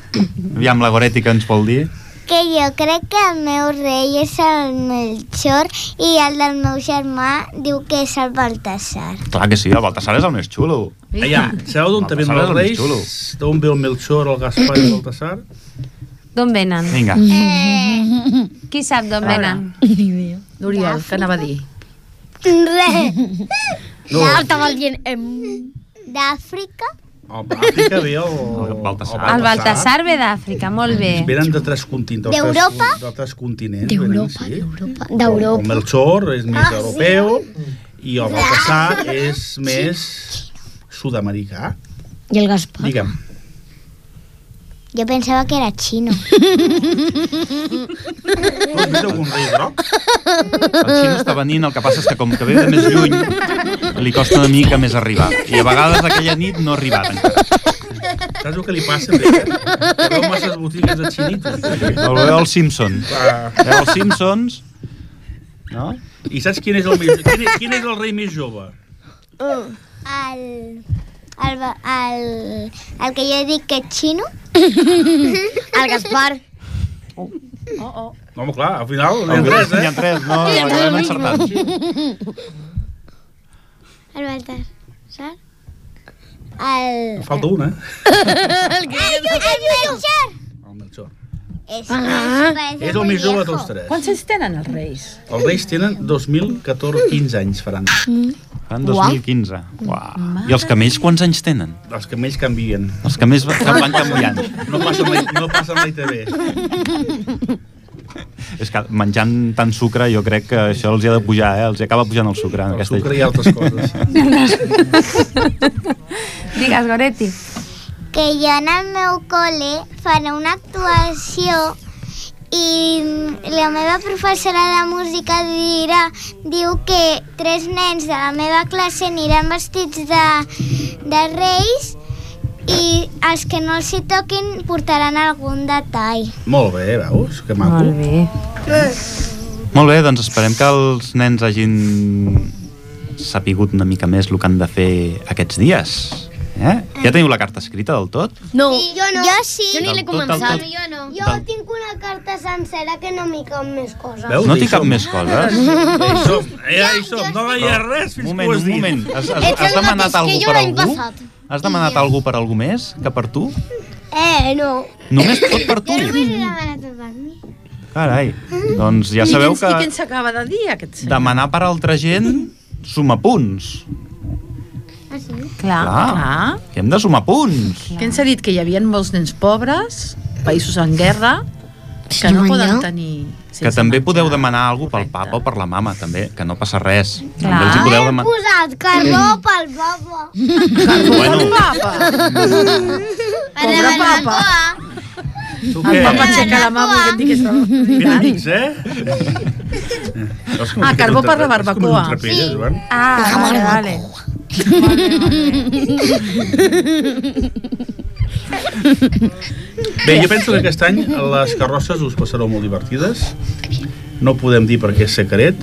Aviam la Goretti que ens vol dir. Que jo crec que el meu rei és el Melchor i el del meu germà diu que és el Baltasar. Clar que sí, el Baltasar és el més xulo. Aviam, sabeu d'on és els reis? D'on ve el Melchor, el Gaspar i el Baltasar? D'on venen? Vinga. Qui sap d'on venen? L'Oriol, que anava a dir. Res. No, Estava dient... Em... D'Àfrica? El ve el, El Baltasar. El Baltasar ve d'Àfrica, molt bé. Venen de tres continents. D'Europa? De tres continents. D'Europa, sí. d'Europa. El D'Europa. Melchor és més Ah, sí? europeu i el Baltasar és més sud-americà. I el Gaspar. Digue'm. Jo pensava que era xino. Tu has vist algun rei groc? El xino està venint, el que passa és que com que ve de més lluny, li costa una mica més arribar. I a vegades aquella nit no ha arribat encara. Saps el que li passa? Que veu masses botigues de xinitos. El veu els Simpson. Clar. Veu els Simpsons, no? I saps quin és el, més, quin, és- quin és el rei més jove? El, el, el, el que jo dic que és xino? El Gaspar. No, home, clar, al final n'hi ha N'hi tres, ha eh? tres, no? L'hem encertat. El Baltasar? El... En falta una, eh? El, el Melchor! El Melchor. És, ah. És el més jove de tots tres. Quants anys tenen els reis? Els reis tenen 2014, 15 anys faran. En 2015. Uau. I els camells quants anys tenen? Els camells canvien. Els camells va- que van canviant. No passen la, no passen la ITV. És que menjant tant sucre jo crec que això els hi ha de pujar, eh? Els hi acaba pujant el sucre. en El aquesta sucre i altres coses. Digues, Goretti. que jo en el meu col·le faré una actuació i la meva professora de música dirà, diu que tres nens de la meva classe aniran vestits de, de reis i els que no els hi toquin portaran algun detall. Molt bé, veus? Que maco. Molt bé. Molt bé, doncs esperem que els nens hagin sapigut una mica més el que han de fer aquests dies. Eh? Ja teniu la carta escrita del tot? No. jo no. Jo sí. Jo ni l'he Del tot, començat. tot. Jo no. Jo Del- tinc una carta sencera que no m'hi cap més coses. Veus? No Hi té cap més coses? Ja hi som, ja hi som. No hi ha res fins Un que moment, ho has un dit. moment. Has, has, has demanat algú jo per algú? passat. Has demanat algú per algú més que per tu? Eh, no. Només tot per tu? Només he demanat per mi. Carai, doncs ja sabeu I què que ens acaba de dir, aquest senyor? demanar per altra gent suma punts. Ah, sí? Clar. Clar, Clar. que hem de sumar punts. Què ens ha dit? Que hi havia molts nens pobres, països en guerra, que no poden tenir... Que sense també podeu demanar alguna pel papa o per la mama, també, que no passa res. Clar. També els hi podeu He demanar... posat carbó pel papa. Bueno, Papa! Pobre papa! Tu El què? papa aixeca la mà volent dir que estava... Ben amics, eh? Ah, carbó per la barbacoa. Sí. Ah, vale, vale. Bé, jo penso que aquest any les carrosses us passareu molt divertides. No podem dir perquè és secret,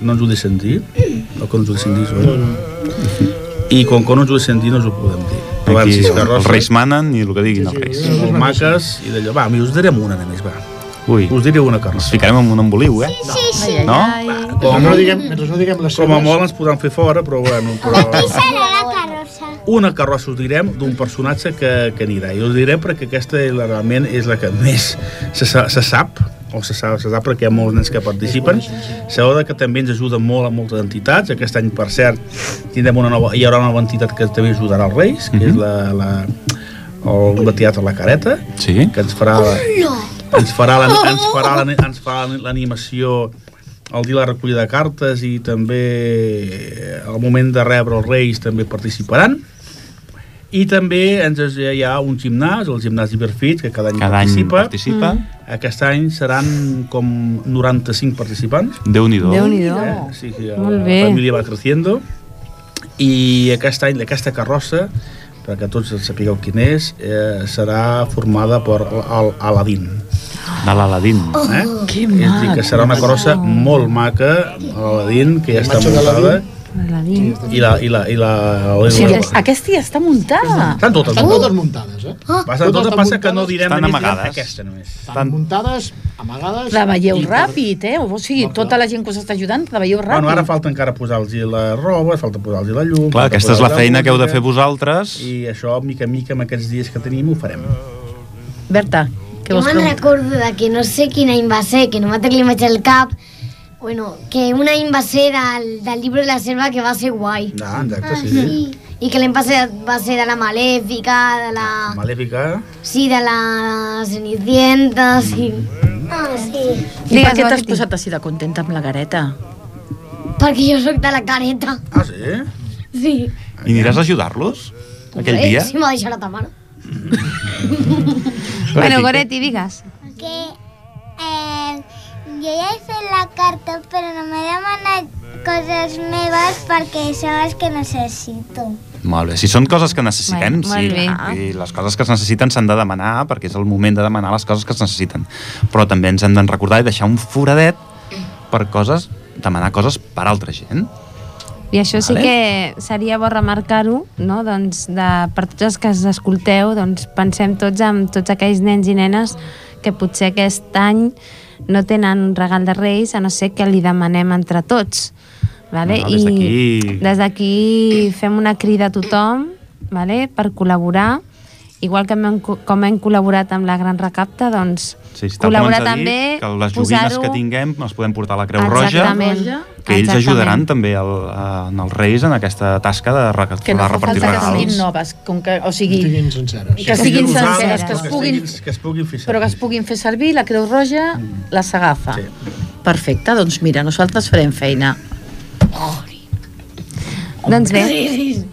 no ens ho deixen dir, o que no ens ho deixen dir, Joan. I com que no ens ho deixen dir, no us ho podem dir. Van aquí sis els carrosses, reis manen i el que diguin els reis. molt maques, i d'allò, va, mi us direm una només, va. Ui, Us diré una ens carrossa. ficarem en un emboliu, eh? Ai, ai, No? ai. Mentre no diguem, mentre no diguem les Com a seves, molt ens podran fer fora, però bueno, però... Qui serà la carrossa? Una carrossa us direm d'un personatge que, que anirà. I us direm perquè aquesta realment és la que més se, se sap, o se sap, se sap perquè hi ha molts nens que participen. Sabeu que també ens ajuda molt a moltes entitats. Aquest any, per cert, tindrem una nova, hi haurà una nova entitat que també ajudarà als Reis, que és la, la, el de teatre La Careta, Sí? que ens farà... ens farà la- ens farà la- ens farà l'animació el dia de la recollida de cartes i també al moment de rebre els Reis també participaran i també ens, hi ha un gimnàs, el gimnàs d'Iberfit, que cada any Cada any participa. participa. Mm. Aquest any seran com 95 participants. Déu-n'hi-do. Déu-n'hi-do. Eh? Sí, sí, Molt la bé. família va creciendo i aquest any, aquesta carrossa perquè tots sapigueu quin és eh, serà formada per Aladín De l'Aladín. eh? Que és a dir, que maco. serà una carrossa molt maca l'Aladín, que ja està muntada i la, i la, i la, O sigui, la aquesta ja està muntada. estan totes Estan totes muntades, eh? Passa, Totes totes passa que no direm Estan amagades. aquesta només Estan muntades, amagades... La veieu ràpid, eh? O sigui, tota la gent que us està ajudant, la veieu ràpid. Bueno, ara falta encara posar-los la roba, falta posar-los la llum... Clar, aquesta és la feina que heu de fer vosaltres. I això, mica en mica, amb aquests dies que tenim, ho farem. Berta, què Jo me'n recordo de que no sé quin any va ser, que no m'ha tenir l'imatge al cap, bueno, que un any va ser del, del llibre de la selva que va ser guai. Ah, exacte, sí, sí. I que l'any passat va ser de la Malèfica, de la... Malèfica. Sí, de la Cenicienta, sí. Ah, sí. I per què t'has posat així de contenta amb la gareta? Perquè jo sóc de la careta. Ah, sí? Sí. I aniràs a ajudar-los aquell dia? Si m'ha deixat la ta mare. Bueno, Goretti, digues. Que eh, jo ja he fet la carta, però no m'he demanat coses meves perquè són les que necessito. Molt bé, si són coses que necessitem, Bueno, sí. bé. I les coses que es necessiten s'han de demanar perquè és el moment de demanar les coses que es necessiten. Però també ens hem de recordar i deixar un foradet per coses, demanar coses per altra gent. I això sí Vale. que seria bo remarcar-ho, no? doncs de, per tots els que ens escolteu, doncs pensem tots en tots aquells nens i nenes que potser aquest any no tenen un regal de Reis, a no ser que li demanem entre tots. Vale? No, no, I des d'aquí fem una crida a tothom vale? per col·laborar igual que hem, com hem col·laborat amb la Gran Recapta, doncs Sí, sí, col·laborar ens ha també, dit, que les joguines que tinguem les podem portar a la Creu Roja, Exactament. que ells Exactament. ajudaran també el, en els Reis en aquesta tasca de, re- Que no de repartir falta que siguin regals. noves, com que, o Que sigui, estiguin senceres. que siguin senceres, que es que puguin, que es puguin fer però que es servir. puguin fer servir, la Creu Roja les agafa. Sí. Perfecte, doncs mira, nosaltres farem feina. Doncs bé,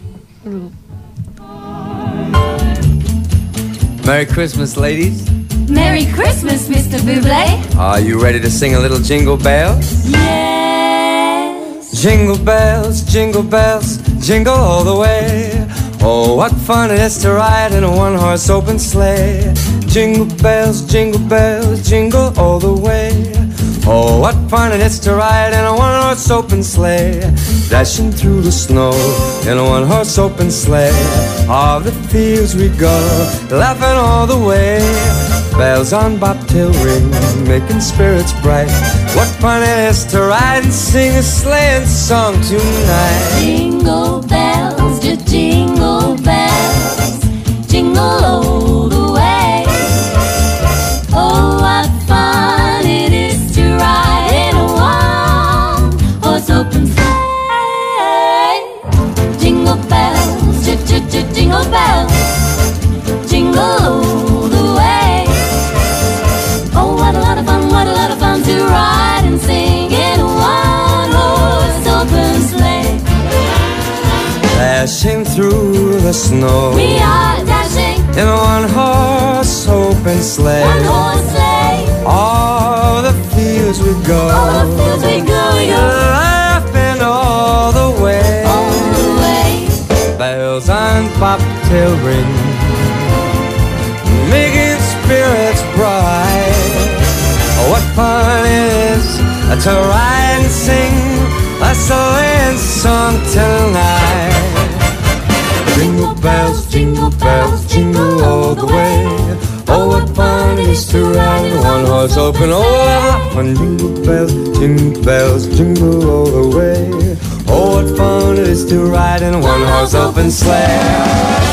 Merry Christmas, ladies. Merry Christmas, Mr. Buble. Are you ready to sing a little jingle bells? Yes. Jingle bells, jingle bells, jingle all the way. Oh, what fun it is to ride in a one horse open sleigh. Jingle bells, jingle bells, jingle all the way. Oh, what fun it is to ride in a one horse open sleigh. Dashing through the snow in a one horse open sleigh. All the fields we go, laughing all the way. Bells on bobtail ring, making spirits bright. What fun it is to ride and sing a sleighing song tonight. Jingle bells, just jingle the snow We are dashing in a one horse open sleigh. one horse sleigh. All the fields we go, All the fields we go, we go laughing all the way. all the way. Bells on bobtail ring, making spirits bright. What fun it is to ride and sing a sleighing song tonight. Jingle bells, jingle all the way. Oh, what fun it is to ride in one horse open. Oh, ah, what fun! Jingle bells, jingle bells, jingle all the way. Oh, what fun it is to ride in one horse open sleigh.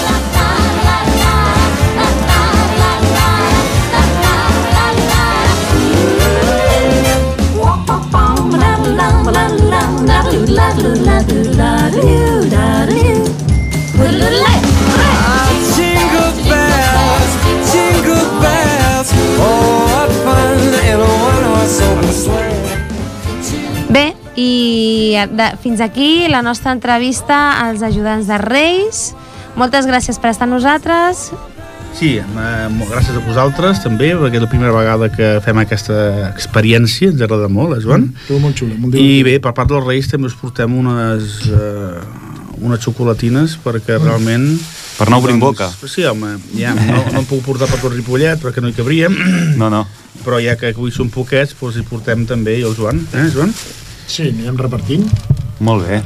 Jingle bells, i de, fins aquí la nostra entrevista als ajudants de Reis. Moltes gràcies per estar amb nosaltres. Sí, eh, gràcies a vosaltres també, perquè és la primera vegada que fem aquesta experiència, ens agrada molt, eh, Joan? Tu molt xulo, molt I divertit. bé, per part dels Reis també us portem unes, eh, unes xocolatines perquè realment... Per no obrir boca. Sí, home, ja, no, no em puc portar per tot Ripollet perquè no hi cabríem, No, no. però ja que avui són poquets, doncs hi portem també i el Joan, eh, Joan? Sí, anirem repartint, Molt bé.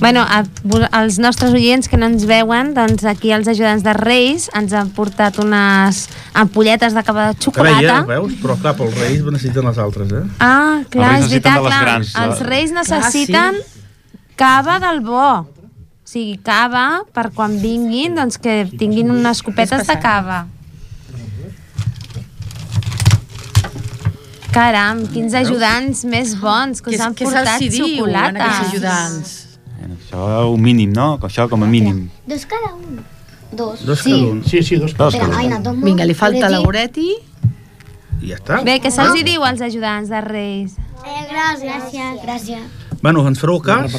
Bueno, a, als nostres oients que no ens veuen, doncs aquí els ajudants de Reis ens han portat unes ampolletes de cava de Carai, xocolata. eh, veus? Però clar, els Reis necessiten les altres, eh? Ah, clar, és veritat, clar. grans, eh? els Reis Clar, necessiten cava del bo. O sigui, cava per quan vinguin, doncs que tinguin unes copetes de cava. Caram, quins ajudants més bons que us han què portat se'ls xocolata. aquests ajudants? Bueno, això un mínim, no? Això com a mínim. Dos cada un. Dos. Dos sí. cada un. Sí, sí, dos cada un. Vinga, li falta la Goretti. I ja està. Bé, què se'ls hi diu als ajudants de Reis? Eh, gràcies. Gràcies. Bueno, ens fareu cas?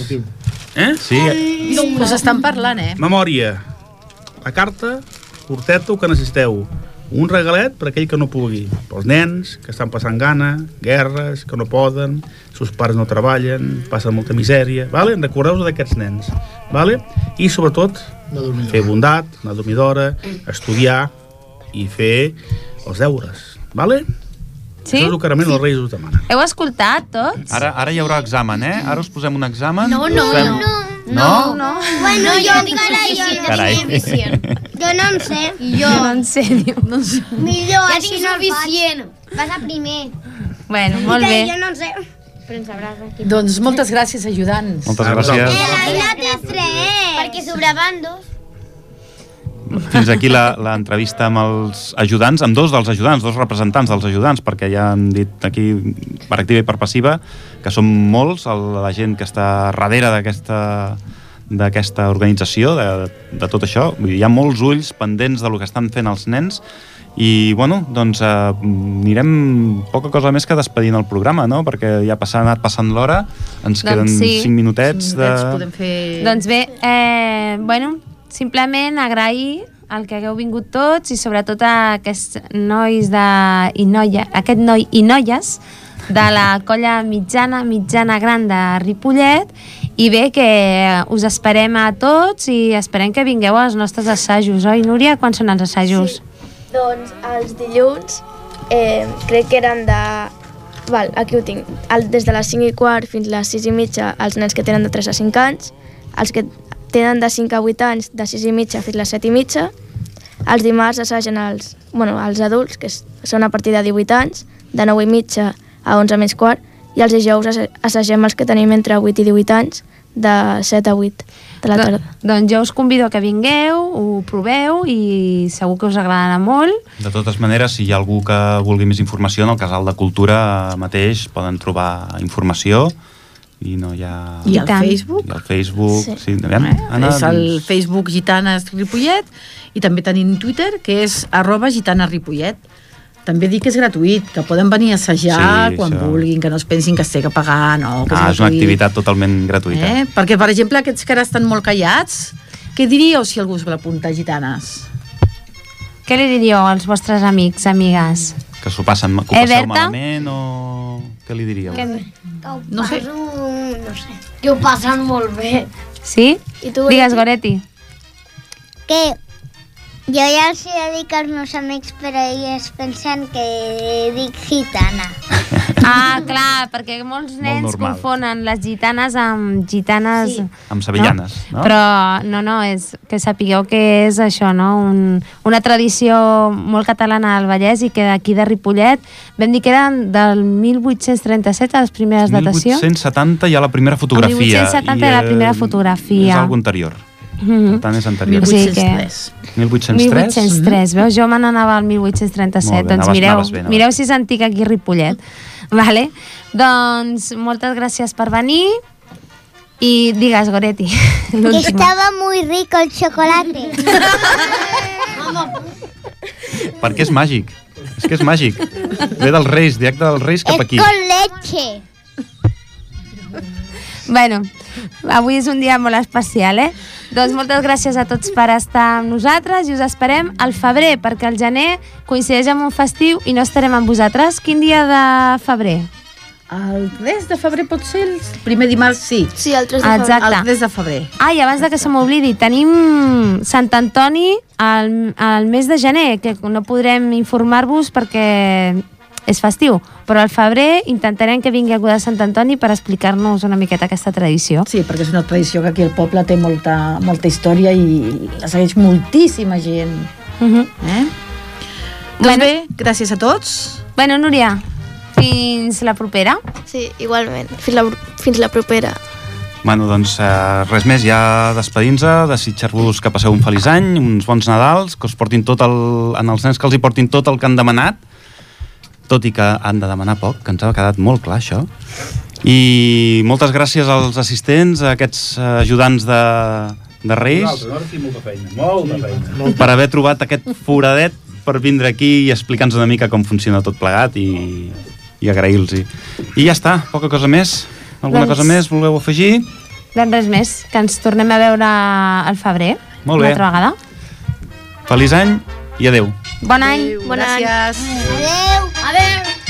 Eh? Sí, Us estan parlant, eh? Memòria. La carta, el que necessiteu. Un regalet per aquell que no pugui. Pels nens, que estan passant gana, guerres, que no poden, sus pares no treballen, passen molta misèria, vale? recordeu-vos d'aquests nens. Vale? I sobretot, No fer bondat, anar a dormir d'hora, estudiar i fer els deures. Vale? Sí? Això és el que realment els Reis us demanen. Heu escoltat tots? ara, ara hi haurà examen, eh? Ara us posem un examen. No, no, fem... no. No? No. Bueno, No, jo jo encara jo, suficient. Carai. jo no en sé. Jo no en sé, diu. No sé. Millor, Ja així tinc no el faig. suficient. Vas a primer. Bueno, molt bé. Jo no en sé. Però en sabràs aquí. Doncs moltes gràcies, ajudants. Moltes Ah, gràcies. L'Aina té tres. Perquè sobraven dos. Fins aquí la- l'entrevista amb els ajudants, amb dos dels ajudants, dos representants dels ajudants, perquè ja han dit aquí per activa i per passiva que són molts el, la gent que està darrere d'aquesta d'aquesta organització, de, de tot això. Vull dir, hi ha molts ulls pendents del que estan fent els nens i, bueno, doncs eh, anirem poca cosa més que despedint el programa, no? Perquè ja ha anat passant l'hora, ens Doncs queden sí. 5 minutets de... Doncs podem fer... Doncs bé, eh, bueno, simplement agrair el que hagueu vingut tots i sobretot a aquests nois de, i noia, aquest noi i noies de la colla mitjana, mitjana gran de Ripollet i bé que us esperem a tots i esperem que vingueu als nostres assajos, oi Núria? Quan són els assajos? Doncs els dilluns eh, crec que eren de... Val, aquí ho tinc. El, des de les 5 i quart fins les 6 i mitja els nens que tenen de 3 a 5 anys, els que tenen de 5 a 8 anys de 6 i mitja fins a les 7 i mitja, els dimarts assagen els, bueno, els adults, que són a partir de 18 anys, de 9 i mitja a 11 menys quart, i els dijous assa- assagem els que tenim entre 8 i 18 anys, de 7 a 8 de la Do- tarda. doncs jo us convido a que vingueu, ho proveu i segur que us agradarà molt. De totes maneres, si hi ha algú que vulgui més informació, en el Casal de Cultura mateix poden trobar informació i no hi ha... I tant. Facebook? I al Facebook, sí. Sí. aviam, Anna, és el doncs- Facebook Gitanes Ripollet i també tenim Twitter que és arroba gitanes Ripollet també dic que és gratuït, que poden venir a assajar Sí, quan això. vulguin, que no es pensin que es té que pagar, no, que Ah, és una gratuït. activitat totalment gratuïta. Eh? Perquè, per exemple, aquests que ara estan molt callats, què diríeu si algú es vol apuntar gitanes? Què li diríeu als vostres amics, amigues? Que s'ho passen, que ho Eh, passeu Berta? malament o... Què li diríeu? Que... No sé. No sé. Que ho passen molt bé. Sí? I tu, Digues, Goretti. Que jo ja els he de dir que els meus amics, però ells pensen que dic gitana. Ah, clar, perquè molts nens normal. confonen les gitanes amb gitanes... Sí. Amb sevillanes, no? Però no, no, és que sapigueu que és això, no? Un, una tradició molt catalana del Vallès i que d'aquí de Ripollet vam dir que eren del 1837 a les primeres datacions. 1870 hi ha la primera fotografia. 1870 hi ha la primera fotografia. És algo anterior. Mhm. Per tant, és anterior. O sigui que- 1803. 1803? 1803, veus? Jo me n'anava al 1837. Molt bé, doncs anaves- mireu, anaves bé, anaves mireu bé. si és antic aquí a Ripollet. vale? Doncs moltes gràcies per venir i digues, Goretti, estaba muy rico el chocolate. Perquè és màgic. És que és màgic. Ve dels Reis, directe dels Reis cap es aquí. con leche. Bueno, avui és un dia molt especial, eh? Doncs moltes gràcies a tots per estar amb nosaltres i us esperem al febrer, perquè el gener coincideix amb un festiu i no estarem amb vosaltres. Quin dia de febrer? El 3 de febrer pot ser el primer dimarts, sí. Sí, el 3 de febrer. Exacte. El 3 de febrer. Ah, i abans de que se m'oblidi, tenim Sant Antoni al, al mes de gener, que no podrem informar-vos perquè és festiu, però al febrer intentarem que vingui algú de Sant Antoni per explicar-nos una miqueta aquesta tradició. Sí, perquè és una tradició que aquí al poble té molta, molta història i la segueix moltíssima gent. Uh -huh. Eh? Doncs bé, gràcies a tots. Bueno, Núria, fins la propera. Sí, igualment. Fins la, fins la propera. Bueno, doncs eh, res més, ja despedint-nos, desitjar-vos que passeu un feliç any, uns bons Nadals, que us portin tot el, en els nens que els hi portin tot el que han demanat, tot i que han de demanar poc, que ens ha quedat molt clar això. I moltes gràcies als assistents, a aquests eh, ajudants de, de Reis, Nosaltres, molta feina, molta feina. per haver trobat aquest foradet per vindre aquí i explicar-nos una mica com funciona tot plegat i, i agrair-los-hi. I ja està, poca cosa més. Alguna Doncs- cosa més voleu afegir? Doncs res més, que ens tornem a veure al febrer. Molt bé. Una altra vegada. Feliç any i adeu. Bon any. Bon any. Gràcies. Adéu. Adéu!